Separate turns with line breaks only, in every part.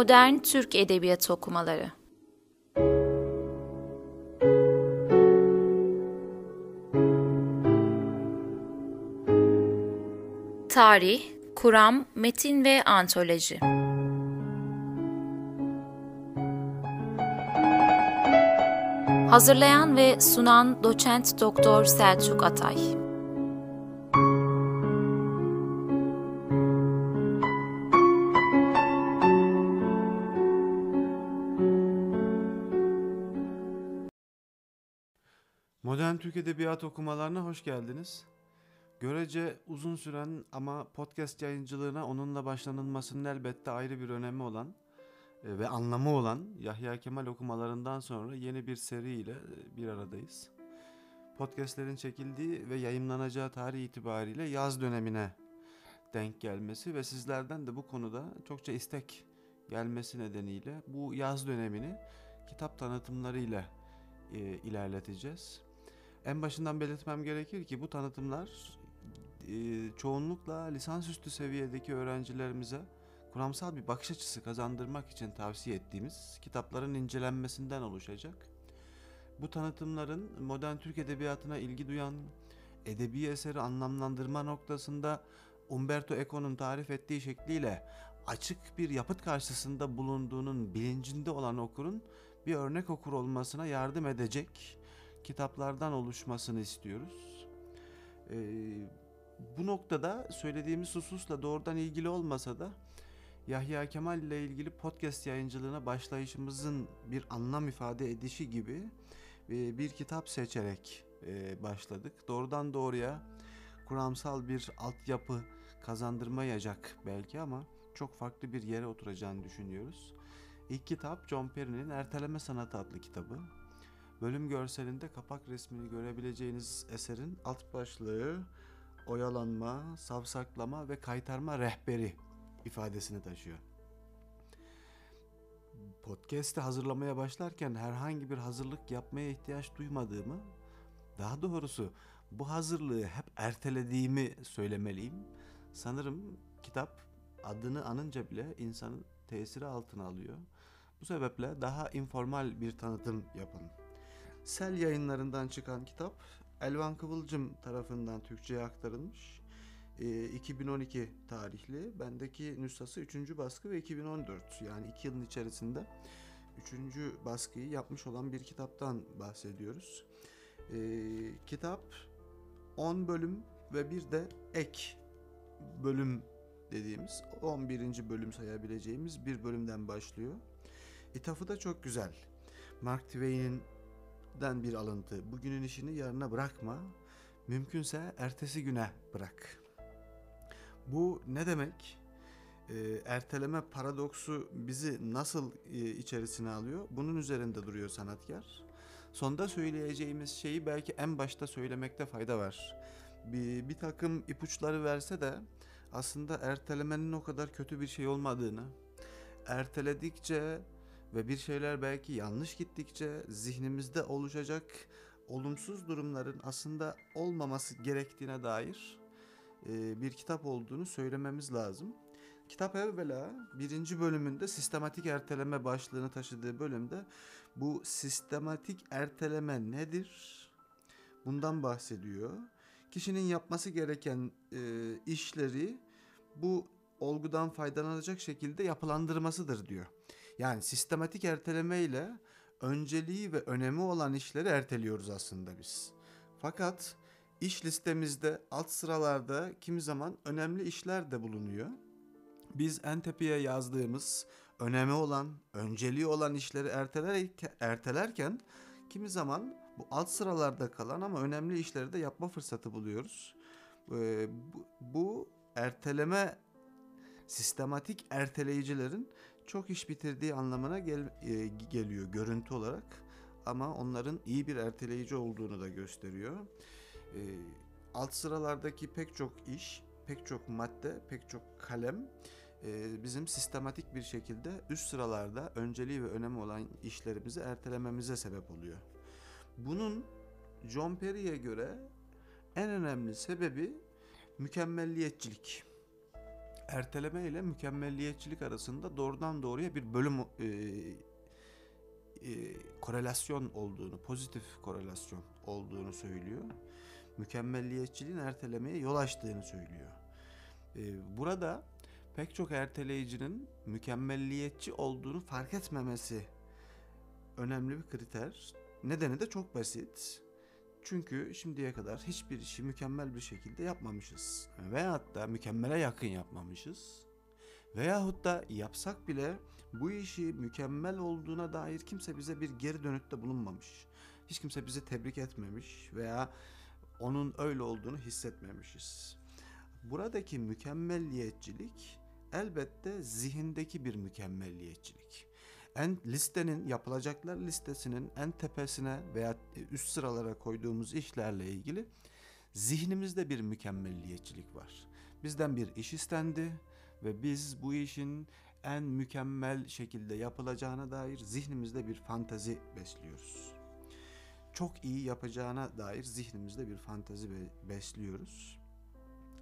Modern Türk Edebiyatı Okumaları. Tarih, Kuram, Metin ve Antoloji. Hazırlayan ve sunan Doçent Doktor Selçuk Atay
Türk Edebiyat okumalarına hoş geldiniz. Görece uzun süren ama podcast yayıncılığına onunla başlanılmasının elbette ayrı bir önemi olan e, ve anlamı olan Yahya Kemal okumalarından sonra yeni bir seriyle e, bir aradayız. Podcastlerin çekildiği ve yayınlanacağı tarih itibariyle yaz dönemine denk gelmesi ve sizlerden de bu konuda çokça istek gelmesi nedeniyle bu yaz dönemini kitap tanıtımlarıyla e, ilerleteceğiz. En başından belirtmem gerekir ki bu tanıtımlar e, çoğunlukla lisansüstü seviyedeki öğrencilerimize kuramsal bir bakış açısı kazandırmak için tavsiye ettiğimiz kitapların incelenmesinden oluşacak. Bu tanıtımların modern Türk edebiyatına ilgi duyan, edebi eseri anlamlandırma noktasında Umberto Eco'nun tarif ettiği şekliyle açık bir yapıt karşısında bulunduğunun bilincinde olan okurun bir örnek okur olmasına yardım edecek kitaplardan oluşmasını istiyoruz. Ee, bu noktada söylediğimiz hususla doğrudan ilgili olmasa da Yahya Kemal ile ilgili podcast yayıncılığına başlayışımızın bir anlam ifade edişi gibi e, bir kitap seçerek e, başladık. Doğrudan doğruya kuramsal bir altyapı kazandırmayacak belki ama çok farklı bir yere oturacağını düşünüyoruz. İlk kitap John Perry'nin Erteleme Sanatı adlı kitabı. Bölüm görselinde kapak resmini görebileceğiniz eserin alt başlığı oyalanma, savsaklama ve kaytarma rehberi ifadesini taşıyor. Podcast'i hazırlamaya başlarken herhangi bir hazırlık yapmaya ihtiyaç duymadığımı, daha doğrusu bu hazırlığı hep ertelediğimi söylemeliyim. Sanırım kitap adını anınca bile insanın tesiri altına alıyor. Bu sebeple daha informal bir tanıtım yapın. Sel yayınlarından çıkan kitap Elvan Kıvılcım tarafından Türkçe'ye aktarılmış. E, 2012 tarihli. Bendeki nüshası 3. baskı ve 2014 yani 2 yılın içerisinde 3. baskıyı yapmış olan bir kitaptan bahsediyoruz. E, kitap 10 bölüm ve bir de ek bölüm dediğimiz 11. bölüm sayabileceğimiz bir bölümden başlıyor. İthafı da çok güzel. Mark Twain'in den bir alıntı. Bugünün işini yarına bırakma. Mümkünse ertesi güne bırak. Bu ne demek? Ee, erteleme paradoksu bizi nasıl e, içerisine alıyor? Bunun üzerinde duruyor sanatkar. Sonda söyleyeceğimiz şeyi belki en başta söylemekte fayda var. Bir, bir takım ipuçları verse de aslında ertelemenin o kadar kötü bir şey olmadığını, erteledikçe ve bir şeyler belki yanlış gittikçe zihnimizde oluşacak olumsuz durumların aslında olmaması gerektiğine dair e, bir kitap olduğunu söylememiz lazım. Kitap evvela birinci bölümünde sistematik erteleme başlığını taşıdığı bölümde bu sistematik erteleme nedir? Bundan bahsediyor. Kişinin yapması gereken e, işleri bu olgudan faydalanacak şekilde yapılandırmasıdır diyor. Yani sistematik erteleme ile önceliği ve önemi olan işleri erteliyoruz aslında biz. Fakat iş listemizde alt sıralarda kimi zaman önemli işler de bulunuyor. Biz en tepeye yazdığımız önemi olan, önceliği olan işleri ertelerken, kimi zaman bu alt sıralarda kalan ama önemli işleri de yapma fırsatı buluyoruz. Ee, bu erteleme sistematik erteleyicilerin çok iş bitirdiği anlamına gel, e, geliyor görüntü olarak ama onların iyi bir erteleyici olduğunu da gösteriyor. E, alt sıralardaki pek çok iş, pek çok madde, pek çok kalem e, bizim sistematik bir şekilde üst sıralarda önceliği ve önemi olan işlerimizi ertelememize sebep oluyor. Bunun John Perry'e göre en önemli sebebi mükemmelliyetçilik. Erteleme ile mükemmelliyetçilik arasında doğrudan doğruya bir bölüm e, e, korelasyon olduğunu, pozitif korelasyon olduğunu söylüyor. Mükemmelliyetçiliğin ertelemeye yol açtığını söylüyor. E, burada pek çok erteleyicinin mükemmelliyetçi olduğunu fark etmemesi önemli bir kriter. Nedeni de çok basit. Çünkü şimdiye kadar hiçbir işi mükemmel bir şekilde yapmamışız. Veyahut da mükemmele yakın yapmamışız. Veyahut da yapsak bile bu işi mükemmel olduğuna dair kimse bize bir geri dönütte bulunmamış. Hiç kimse bizi tebrik etmemiş veya onun öyle olduğunu hissetmemişiz. Buradaki mükemmelliyetçilik elbette zihindeki bir mükemmelliyetçilik. En listenin yapılacaklar listesinin en tepesine veya üst sıralara koyduğumuz işlerle ilgili zihnimizde bir mükemmelliyetçilik var. Bizden bir iş istendi ve biz bu işin en mükemmel şekilde yapılacağına dair zihnimizde bir fantazi besliyoruz. Çok iyi yapacağına dair zihnimizde bir fantazi besliyoruz.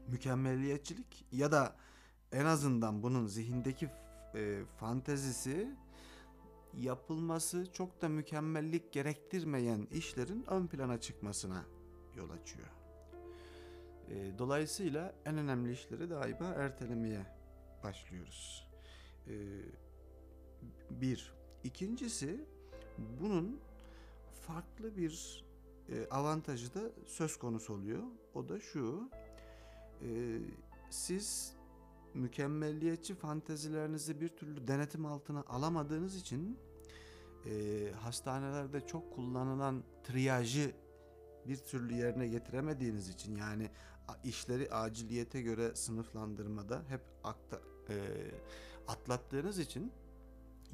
Mükemmelliyetçilik ya da en azından bunun zihindeki e, fantezisi yapılması çok da mükemmellik gerektirmeyen işlerin ön plana çıkmasına yol açıyor. E, dolayısıyla en önemli işleri daima ertelemeye başlıyoruz. E, bir. İkincisi bunun farklı bir e, avantajı da söz konusu oluyor. O da şu. E, siz mükemmelliyetçi fantezilerinizi bir türlü denetim altına alamadığınız için e, hastanelerde çok kullanılan triyajı bir türlü yerine getiremediğiniz için yani işleri aciliyete göre sınıflandırmada hep akta, e, atlattığınız için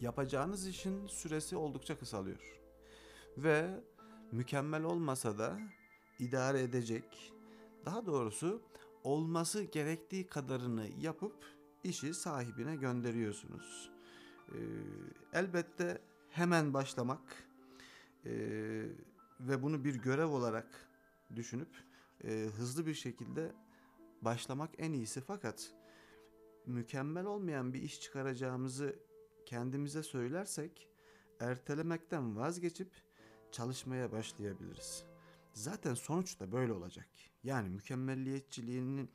yapacağınız işin süresi oldukça kısalıyor. Ve mükemmel olmasa da idare edecek, daha doğrusu olması gerektiği kadarını yapıp işi sahibine gönderiyorsunuz. Ee, elbette hemen başlamak e, ve bunu bir görev olarak düşünüp e, hızlı bir şekilde başlamak en iyisi fakat mükemmel olmayan bir iş çıkaracağımızı kendimize söylersek ertelemekten vazgeçip çalışmaya başlayabiliriz. Zaten sonuç da böyle olacak. Yani mükemmelliyetçiliğinin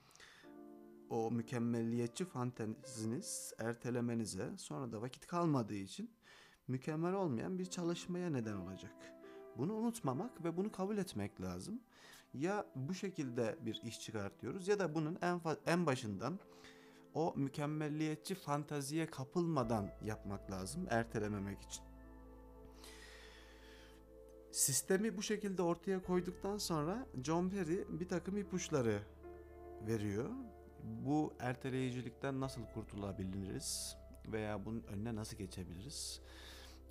o mükemmelliyetçi fanteziniz ertelemenize sonra da vakit kalmadığı için mükemmel olmayan bir çalışmaya neden olacak. Bunu unutmamak ve bunu kabul etmek lazım. Ya bu şekilde bir iş çıkartıyoruz ya da bunun en en başından o mükemmelliyetçi fantaziye kapılmadan yapmak lazım ertelememek için. Sistemi bu şekilde ortaya koyduktan sonra John Perry bir takım ipuçları veriyor. Bu erteleyicilikten nasıl kurtulabiliriz veya bunun önüne nasıl geçebiliriz?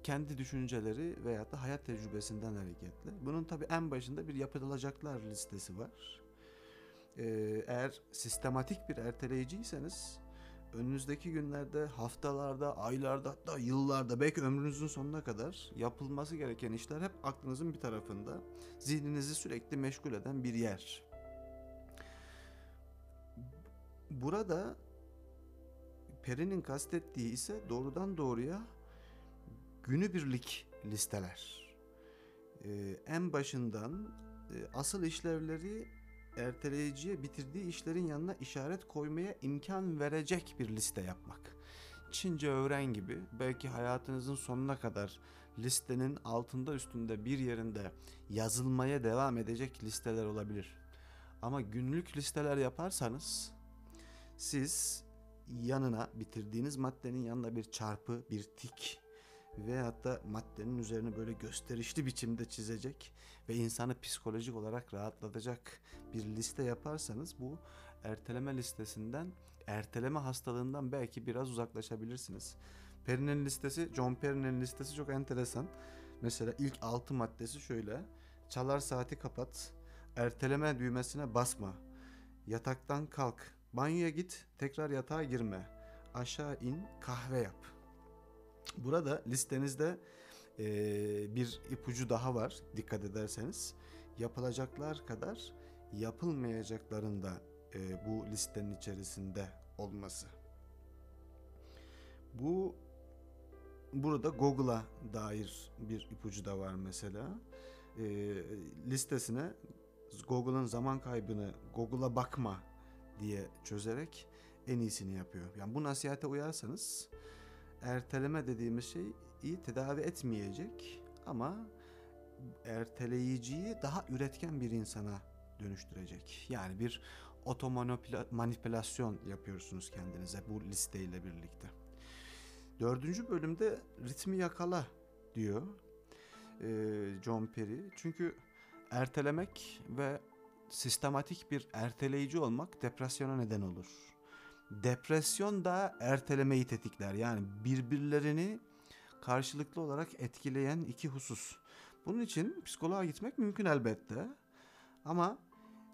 Kendi düşünceleri veya da hayat tecrübesinden hareketle. Bunun tabi en başında bir yapılacaklar listesi var. Ee, eğer sistematik bir erteleyiciyseniz önünüzdeki günlerde, haftalarda, aylarda hatta yıllarda belki ömrünüzün sonuna kadar yapılması gereken işler hep aklınızın bir tarafında. Zihninizi sürekli meşgul eden bir yer. Burada Peri'nin kastettiği ise doğrudan doğruya günübirlik listeler. Ee, en başından e, asıl işlevleri erteleyiciye bitirdiği işlerin yanına işaret koymaya imkan verecek bir liste yapmak. Çince öğren gibi belki hayatınızın sonuna kadar listenin altında üstünde bir yerinde yazılmaya devam edecek listeler olabilir. Ama günlük listeler yaparsanız siz yanına bitirdiğiniz maddenin yanında bir çarpı, bir tik ve hatta maddenin üzerine böyle gösterişli biçimde çizecek ve insanı psikolojik olarak rahatlatacak bir liste yaparsanız bu erteleme listesinden, erteleme hastalığından belki biraz uzaklaşabilirsiniz. Perry'nin listesi, John Perry'nin listesi çok enteresan. Mesela ilk 6 maddesi şöyle. Çalar saati kapat, erteleme düğmesine basma, yataktan kalk, banyoya git, tekrar yatağa girme, aşağı in, kahve yap. Burada listenizde e, bir ipucu daha var dikkat ederseniz. Yapılacaklar kadar yapılmayacakların da e, bu listenin içerisinde olması. Bu burada Google'a dair bir ipucu da var mesela. E, listesine Google'ın zaman kaybını Google'a bakma diye çözerek en iyisini yapıyor. Yani bu nasihate uyarsanız erteleme dediğimiz şey iyi tedavi etmeyecek ama erteleyiciyi daha üretken bir insana dönüştürecek. Yani bir otomanipülasyon yapıyorsunuz kendinize bu listeyle birlikte. Dördüncü bölümde ritmi yakala diyor John Perry. Çünkü ertelemek ve sistematik bir erteleyici olmak depresyona neden olur. Depresyon da ertelemeyi tetikler. Yani birbirlerini karşılıklı olarak etkileyen iki husus. Bunun için psikoloğa gitmek mümkün elbette. Ama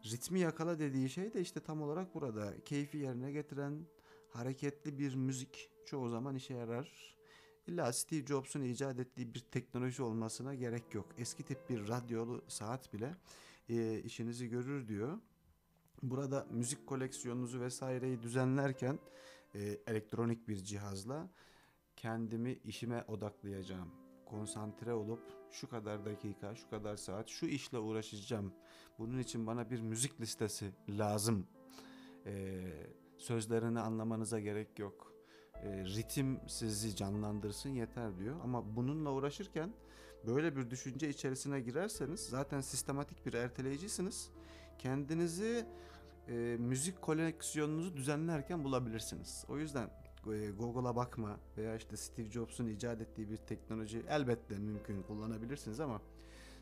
ritmi yakala dediği şey de işte tam olarak burada. Keyfi yerine getiren hareketli bir müzik çoğu zaman işe yarar. İlla Steve Jobs'un icat ettiği bir teknoloji olmasına gerek yok. Eski tip bir radyolu saat bile e, işinizi görür diyor. Burada müzik koleksiyonunuzu vesaireyi düzenlerken e, elektronik bir cihazla kendimi işime odaklayacağım. Konsantre olup şu kadar dakika, şu kadar saat şu işle uğraşacağım. Bunun için bana bir müzik listesi lazım. E, sözlerini anlamanıza gerek yok. E, ritim sizi canlandırsın yeter diyor. Ama bununla uğraşırken böyle bir düşünce içerisine girerseniz zaten sistematik bir erteleyicisiniz. Kendinizi e, müzik koleksiyonunuzu düzenlerken bulabilirsiniz. O yüzden e, Google'a bakma veya işte Steve Jobs'un icat ettiği bir teknoloji elbette mümkün kullanabilirsiniz ama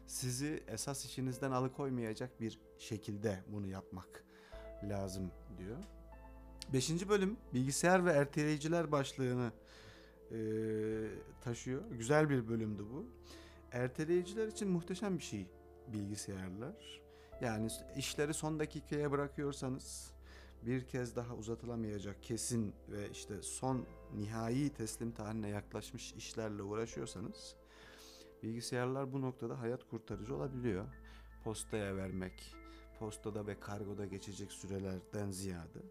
sizi esas işinizden alıkoymayacak bir şekilde bunu yapmak lazım diyor. Beşinci bölüm bilgisayar ve erteleyiciler başlığını e, taşıyor. Güzel bir bölümdü bu. Erteleyiciler için muhteşem bir şey bilgisayarlar. Yani işleri son dakikaya bırakıyorsanız bir kez daha uzatılamayacak kesin ve işte son nihai teslim tarihine yaklaşmış işlerle uğraşıyorsanız bilgisayarlar bu noktada hayat kurtarıcı olabiliyor. Postaya vermek, postada ve kargoda geçecek sürelerden ziyade.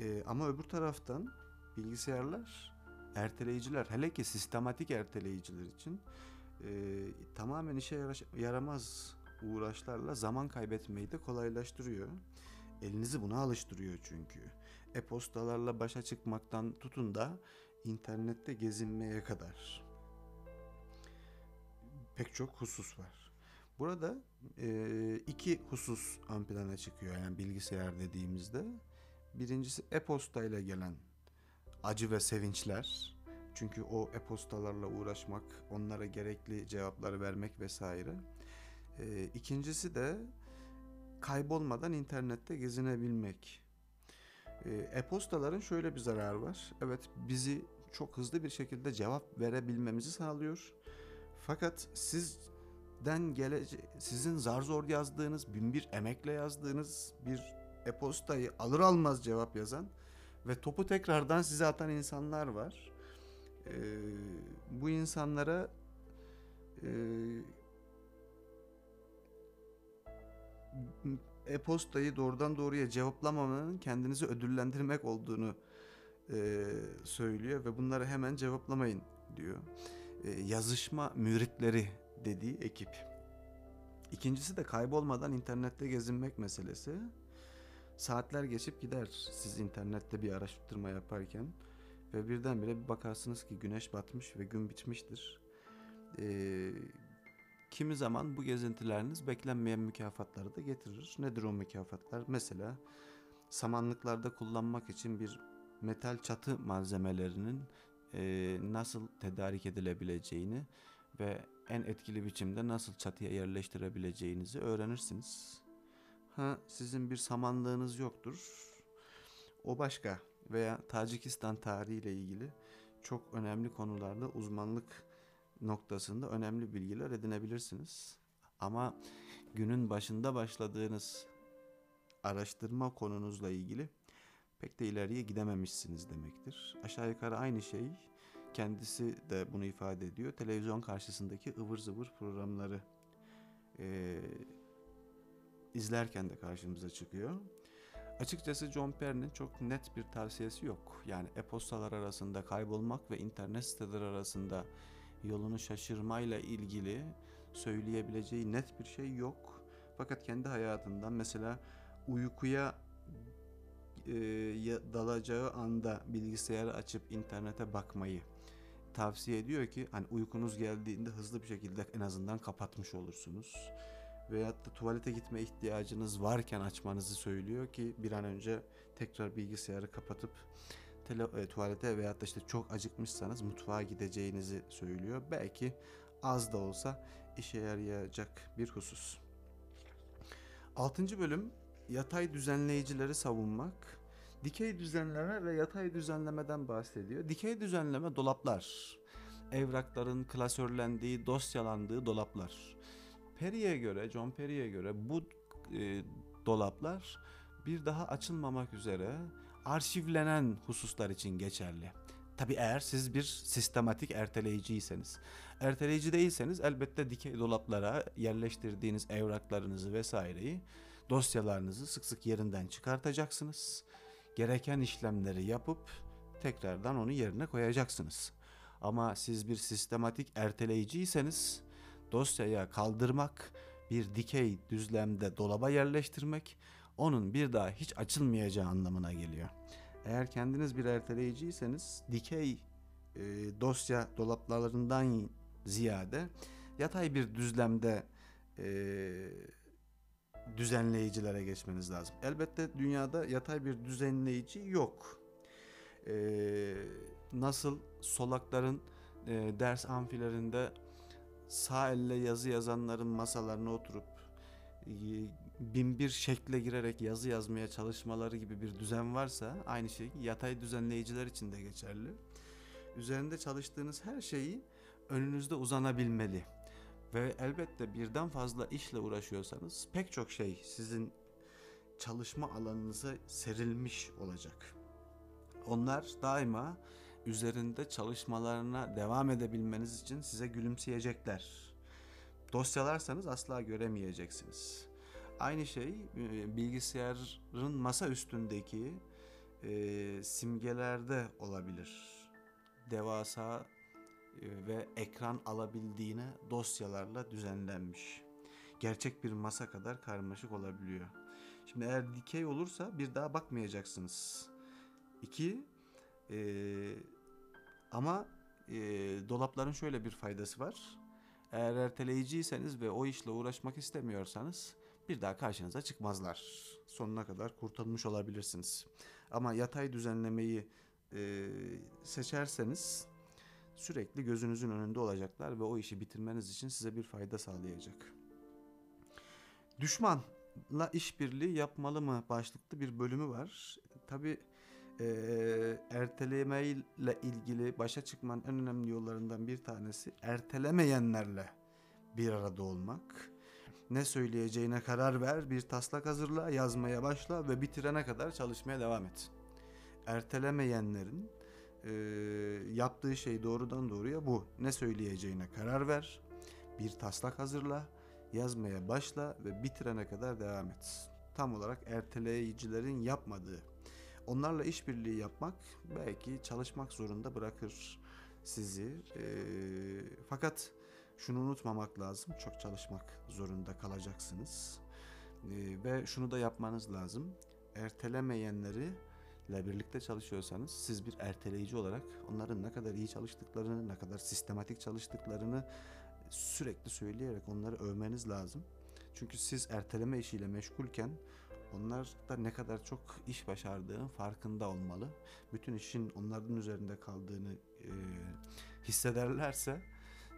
Ee, ama öbür taraftan bilgisayarlar erteleyiciler hele ki sistematik erteleyiciler için e, tamamen işe yaramaz uğraşlarla zaman kaybetmeyi de kolaylaştırıyor. Elinizi buna alıştırıyor çünkü. E-postalarla başa çıkmaktan tutun da internette gezinmeye kadar. Pek çok husus var. Burada e, iki husus ön plana çıkıyor yani bilgisayar dediğimizde. Birincisi e-posta ile gelen acı ve sevinçler. Çünkü o e-postalarla uğraşmak, onlara gerekli cevapları vermek vesaire. E, ikincisi de kaybolmadan internette gezinebilmek. E-postaların şöyle bir zararı var. Evet bizi çok hızlı bir şekilde cevap verebilmemizi sağlıyor. Fakat sizden gelece sizin zar zor yazdığınız, bin bir emekle yazdığınız bir e-postayı alır almaz cevap yazan ve topu tekrardan size atan insanlar var. Ee, bu insanlara e, e-postayı doğrudan doğruya cevaplamamanın kendinizi ödüllendirmek olduğunu e, söylüyor ve bunları hemen cevaplamayın diyor. E, yazışma müritleri dediği ekip. İkincisi de kaybolmadan internette gezinmek meselesi. Saatler geçip gider siz internette bir araştırma yaparken ve birdenbire bir bakarsınız ki güneş batmış ve gün bitmiştir. Ee, kimi zaman bu gezintileriniz beklenmeyen mükafatları da getirir. Nedir o mükafatlar? Mesela samanlıklarda kullanmak için bir metal çatı malzemelerinin e, nasıl tedarik edilebileceğini ve en etkili biçimde nasıl çatıya yerleştirebileceğinizi öğrenirsiniz. Ha sizin bir samanlığınız yoktur. O başka veya Tacikistan tarihiyle ilgili çok önemli konularda uzmanlık noktasında önemli bilgiler edinebilirsiniz. Ama günün başında başladığınız araştırma konunuzla ilgili pek de ileriye gidememişsiniz demektir. Aşağı yukarı aynı şey kendisi de bunu ifade ediyor. Televizyon karşısındaki ıvır zıvır programları e, izlerken de karşımıza çıkıyor. Açıkçası John Perry'nin çok net bir tavsiyesi yok. Yani e-postalar arasında kaybolmak ve internet siteleri arasında yolunu şaşırmayla ilgili söyleyebileceği net bir şey yok. Fakat kendi hayatından mesela uykuya e, dalacağı anda bilgisayarı açıp internete bakmayı tavsiye ediyor ki hani uykunuz geldiğinde hızlı bir şekilde en azından kapatmış olursunuz. Veyahut da tuvalete gitme ihtiyacınız varken açmanızı söylüyor ki bir an önce tekrar bilgisayarı kapatıp tele, e, tuvalete veyahut da işte çok acıkmışsanız mutfağa gideceğinizi söylüyor. Belki az da olsa işe yarayacak bir husus. Altıncı bölüm yatay düzenleyicileri savunmak. Dikey düzenleme ve yatay düzenlemeden bahsediyor. Dikey düzenleme dolaplar. Evrakların klasörlendiği, dosyalandığı dolaplar. Perry'e göre, John Perry'e göre bu e, dolaplar bir daha açılmamak üzere arşivlenen hususlar için geçerli. Tabi eğer siz bir sistematik erteleyiciyseniz. Erteleyici değilseniz elbette dikey dolaplara yerleştirdiğiniz evraklarınızı vesaireyi, dosyalarınızı sık sık yerinden çıkartacaksınız. Gereken işlemleri yapıp tekrardan onu yerine koyacaksınız. Ama siz bir sistematik erteleyiciyseniz dosyaya kaldırmak, bir dikey düzlemde dolaba yerleştirmek onun bir daha hiç açılmayacağı anlamına geliyor. Eğer kendiniz bir erteleyiciyseniz dikey e, dosya dolaplarından ziyade yatay bir düzlemde e, düzenleyicilere geçmeniz lazım. Elbette dünyada yatay bir düzenleyici yok. E, nasıl solakların e, ders amfilerinde sağ elle yazı yazanların masalarına oturup e, bin bir şekle girerek yazı yazmaya çalışmaları gibi bir düzen varsa aynı şey yatay düzenleyiciler için de geçerli. Üzerinde çalıştığınız her şeyi önünüzde uzanabilmeli. Ve elbette birden fazla işle uğraşıyorsanız pek çok şey sizin çalışma alanınıza serilmiş olacak. Onlar daima üzerinde çalışmalarına devam edebilmeniz için size gülümseyecekler. Dosyalarsanız asla göremeyeceksiniz. Aynı şey bilgisayarın masa üstündeki e, simgelerde olabilir. Devasa ve ekran alabildiğine dosyalarla düzenlenmiş. Gerçek bir masa kadar karmaşık olabiliyor. Şimdi eğer dikey olursa bir daha bakmayacaksınız. İki, e, ama e, dolapların şöyle bir faydası var. Eğer erteleyiciyseniz ve o işle uğraşmak istemiyorsanız bir daha karşınıza çıkmazlar. Sonuna kadar kurtulmuş olabilirsiniz. Ama yatay düzenlemeyi e, seçerseniz sürekli gözünüzün önünde olacaklar ve o işi bitirmeniz için size bir fayda sağlayacak. Düşmanla işbirliği yapmalı mı başlıklı bir bölümü var. Tabi e, ertelemeyle ilgili başa çıkmanın en önemli yollarından bir tanesi ertelemeyenlerle bir arada olmak. Ne söyleyeceğine karar ver, bir taslak hazırla, yazmaya başla ve bitirene kadar çalışmaya devam et. Ertelemeyenlerin e, yaptığı şey doğrudan doğruya bu. Ne söyleyeceğine karar ver, bir taslak hazırla, yazmaya başla ve bitirene kadar devam et. Tam olarak erteleyicilerin yapmadığı. Onlarla işbirliği yapmak belki çalışmak zorunda bırakır sizi. E, fakat şunu unutmamak lazım. Çok çalışmak zorunda kalacaksınız. E, ve şunu da yapmanız lazım. Ertelemeyenleri ile birlikte çalışıyorsanız siz bir erteleyici olarak onların ne kadar iyi çalıştıklarını, ne kadar sistematik çalıştıklarını sürekli söyleyerek onları övmeniz lazım. Çünkü siz erteleme işiyle meşgulken onlar da ne kadar çok iş başardığının farkında olmalı. Bütün işin onların üzerinde kaldığını e, hissederlerse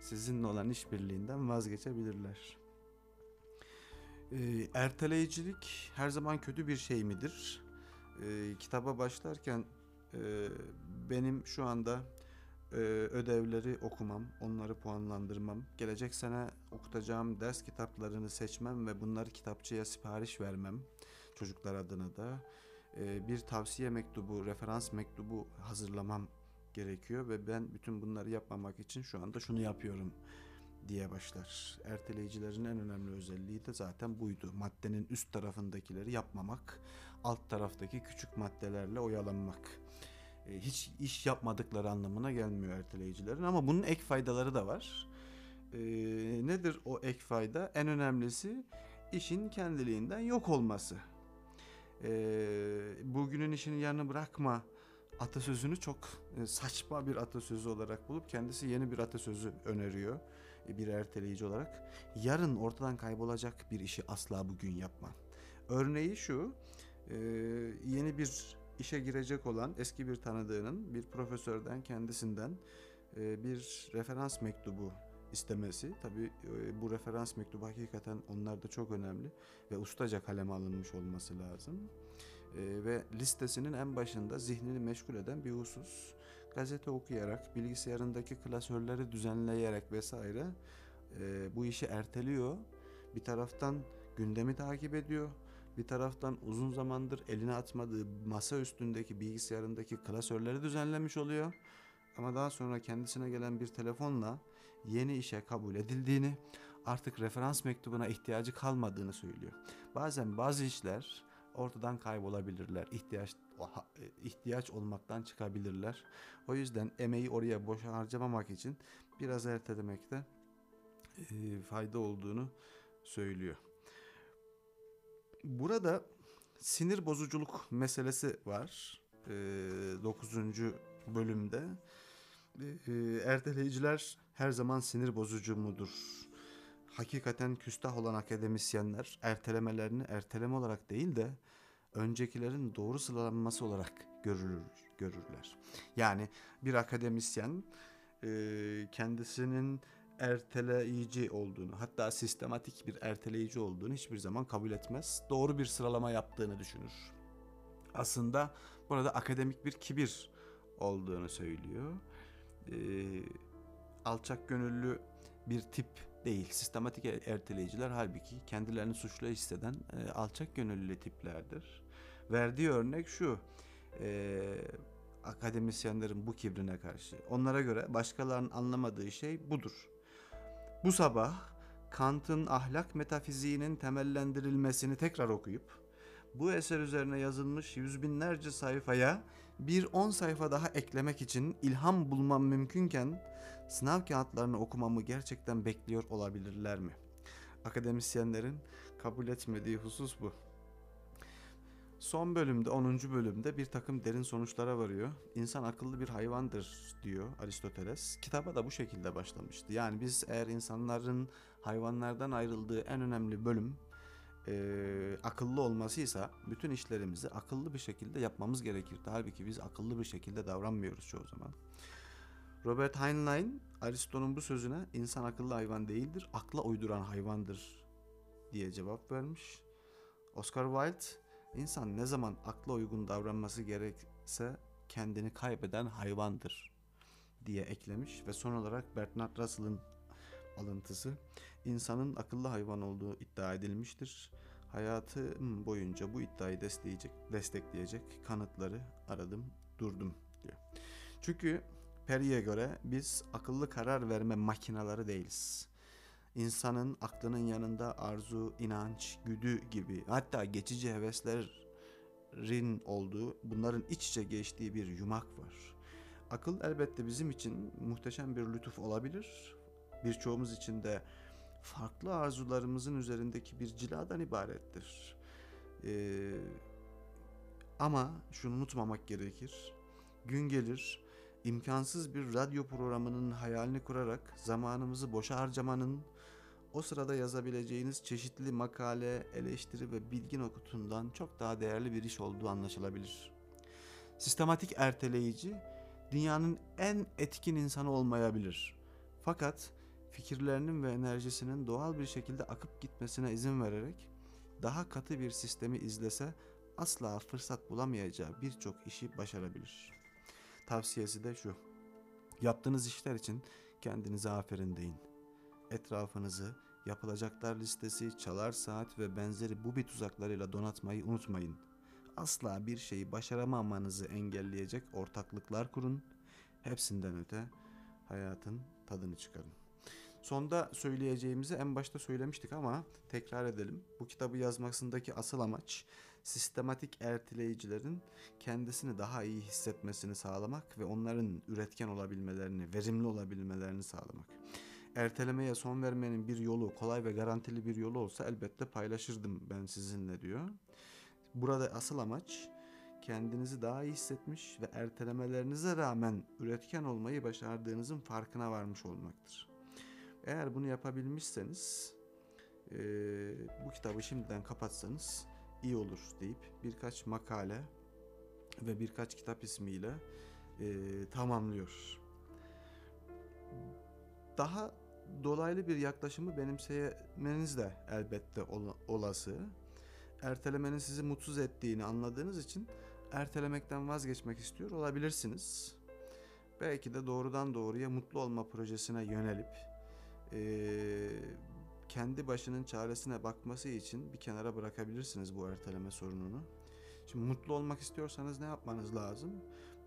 sizinle olan işbirliğinden vazgeçebilirler. E, erteleyicilik her zaman kötü bir şey midir? E, kitaba başlarken e, benim şu anda e, ödevleri okumam, onları puanlandırmam, gelecek sene okutacağım ders kitaplarını seçmem ve bunları kitapçıya sipariş vermem çocuklar adına da e, bir tavsiye mektubu, referans mektubu hazırlamam gerekiyor ve ben bütün bunları yapmamak için şu anda şunu yapıyorum diye başlar. Erteleyicilerin en önemli özelliği de zaten buydu. Maddenin üst tarafındakileri yapmamak, alt taraftaki küçük maddelerle oyalanmak. E, hiç iş yapmadıkları anlamına gelmiyor erteleyicilerin ama bunun ek faydaları da var. E, nedir o ek fayda? En önemlisi işin kendiliğinden yok olması. E, bugünün işini yarını bırakma atasözünü çok e, saçma bir atasözü olarak bulup kendisi yeni bir atasözü öneriyor e, bir erteleyici olarak. Yarın ortadan kaybolacak bir işi asla bugün yapma. Örneği şu, e, yeni bir işe girecek olan eski bir tanıdığının bir profesörden kendisinden bir referans mektubu istemesi. Tabi bu referans mektubu hakikaten onlarda çok önemli ve ustaca kaleme alınmış olması lazım e, ve listesinin en başında zihnini meşgul eden bir husus. Gazete okuyarak, bilgisayarındaki klasörleri düzenleyerek vesaire e, bu işi erteliyor. Bir taraftan gündemi takip ediyor. Bir taraftan uzun zamandır eline atmadığı masa üstündeki bilgisayarındaki klasörleri düzenlemiş oluyor. Ama daha sonra kendisine gelen bir telefonla yeni işe kabul edildiğini, artık referans mektubuna ihtiyacı kalmadığını söylüyor. Bazen bazı işler ortadan kaybolabilirler. İhtiyaç e, ihtiyaç olmaktan çıkabilirler. O yüzden emeği oraya boşa harcamamak için biraz ertelemekte e, fayda olduğunu söylüyor. Burada sinir bozuculuk meselesi var. E, 9. bölümde. E, erteleyiciler her zaman sinir bozucu mudur? Hakikaten küstah olan akademisyenler ertelemelerini erteleme olarak değil de öncekilerin doğru sıralanması olarak görülür, görürler. Yani bir akademisyen e, kendisinin erteleyici olduğunu hatta sistematik bir erteleyici olduğunu hiçbir zaman kabul etmez. Doğru bir sıralama yaptığını düşünür. Aslında burada akademik bir kibir olduğunu söylüyor. E, alçak gönüllü bir tip değil. Sistematik erteleyiciler halbuki kendilerini suçlu hisseden e, alçak gönüllü tiplerdir. Verdiği örnek şu. E, akademisyenlerin bu kibrine karşı. Onlara göre başkalarının anlamadığı şey budur. Bu sabah Kant'ın ahlak metafiziğinin temellendirilmesini tekrar okuyup bu eser üzerine yazılmış yüz binlerce sayfaya bir on sayfa daha eklemek için ilham bulmam mümkünken sınav kağıtlarını okumamı gerçekten bekliyor olabilirler mi? Akademisyenlerin kabul etmediği husus bu. Son bölümde 10. bölümde bir takım derin sonuçlara varıyor. İnsan akıllı bir hayvandır diyor Aristoteles. Kitaba da bu şekilde başlamıştı. Yani biz eğer insanların hayvanlardan ayrıldığı en önemli bölüm e, akıllı olmasıysa bütün işlerimizi akıllı bir şekilde yapmamız gerekirdi. Halbuki biz akıllı bir şekilde davranmıyoruz çoğu zaman. Robert Heinlein Aristo'nun bu sözüne insan akıllı hayvan değildir, akla uyduran hayvandır diye cevap vermiş. Oscar Wilde insan ne zaman akla uygun davranması gerekse kendini kaybeden hayvandır diye eklemiş ve son olarak Bertrand Russell'ın alıntısı insanın akıllı hayvan olduğu iddia edilmiştir. Hayatı boyunca bu iddiayı destekleyecek, destekleyecek kanıtları aradım, durdum diyor. Çünkü Perry'e göre biz akıllı karar verme makinaları değiliz. İnsanın aklının yanında arzu, inanç, güdü gibi hatta geçici heveslerin olduğu, bunların iç içe geçtiği bir yumak var. Akıl elbette bizim için muhteşem bir lütuf olabilir. Birçoğumuz için de farklı arzularımızın üzerindeki bir ciladan ibarettir. Ee, ama şunu unutmamak gerekir. Gün gelir imkansız bir radyo programının hayalini kurarak zamanımızı boşa harcamanın o sırada yazabileceğiniz çeşitli makale, eleştiri ve bilgi nokutundan çok daha değerli bir iş olduğu anlaşılabilir. Sistematik erteleyici dünyanın en etkin insanı olmayabilir. Fakat fikirlerinin ve enerjisinin doğal bir şekilde akıp gitmesine izin vererek daha katı bir sistemi izlese asla fırsat bulamayacağı birçok işi başarabilir. Tavsiyesi de şu. Yaptığınız işler için kendinize aferin deyin. Etrafınızı yapılacaklar listesi, çalar saat ve benzeri bu bir tuzaklarıyla donatmayı unutmayın. Asla bir şeyi başaramamanızı engelleyecek ortaklıklar kurun. Hepsinden öte hayatın tadını çıkarın. Sonda söyleyeceğimizi en başta söylemiştik ama tekrar edelim. Bu kitabı yazmasındaki asıl amaç sistematik erteleyicilerin kendisini daha iyi hissetmesini sağlamak ve onların üretken olabilmelerini, verimli olabilmelerini sağlamak. Ertelemeye son vermenin bir yolu, kolay ve garantili bir yolu olsa elbette paylaşırdım ben sizinle diyor. Burada asıl amaç kendinizi daha iyi hissetmiş ve ertelemelerinize rağmen üretken olmayı başardığınızın farkına varmış olmaktır. Eğer bunu yapabilmişseniz e, bu kitabı şimdiden kapatsanız iyi olur deyip birkaç makale ve birkaç kitap ismiyle e, tamamlıyor. Daha dolaylı bir yaklaşımı benimsemeniz de elbette olası. Ertelemenin sizi mutsuz ettiğini anladığınız için ertelemekten vazgeçmek istiyor olabilirsiniz. Belki de doğrudan doğruya mutlu olma projesine yönelip e, kendi başının çaresine bakması için bir kenara bırakabilirsiniz bu erteleme sorununu. Şimdi mutlu olmak istiyorsanız ne yapmanız lazım?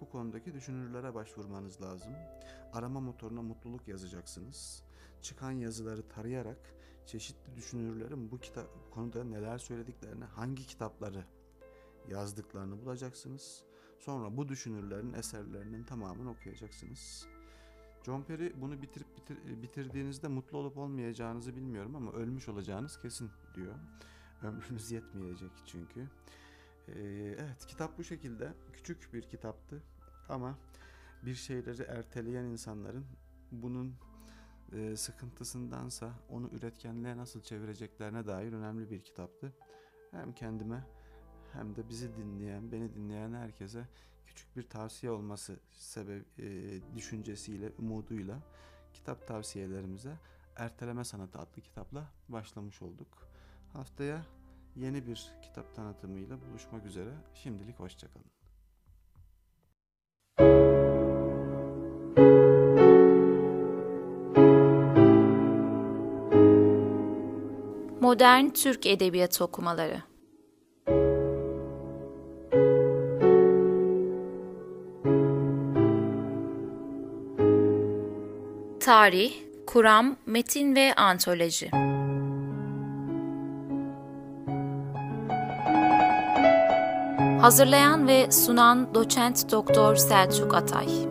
Bu konudaki düşünürlere başvurmanız lazım. Arama motoruna mutluluk yazacaksınız. Çıkan yazıları tarayarak çeşitli düşünürlerin bu kitap bu konuda neler söylediklerini, hangi kitapları yazdıklarını bulacaksınız. Sonra bu düşünürlerin eserlerinin tamamını okuyacaksınız. John Perry bunu bitirip bitir, bitirdiğinizde mutlu olup olmayacağınızı bilmiyorum ama ölmüş olacağınız kesin diyor. Ömrünüz yetmeyecek çünkü. Ee, evet kitap bu şekilde küçük bir kitaptı ama bir şeyleri erteleyen insanların bunun e, sıkıntısındansa onu üretkenliğe nasıl çevireceklerine dair önemli bir kitaptı. Hem kendime hem de bizi dinleyen, beni dinleyen herkese küçük bir tavsiye olması sebep e, düşüncesiyle, umuduyla kitap tavsiyelerimize Erteleme Sanatı adlı kitapla başlamış olduk. Haftaya yeni bir kitap tanıtımıyla buluşmak üzere. Şimdilik hoşçakalın.
Modern Türk Edebiyatı Okumaları Tarih, Kuram, Metin ve Antoloji. Hazırlayan ve sunan Doçent Doktor Selçuk Atay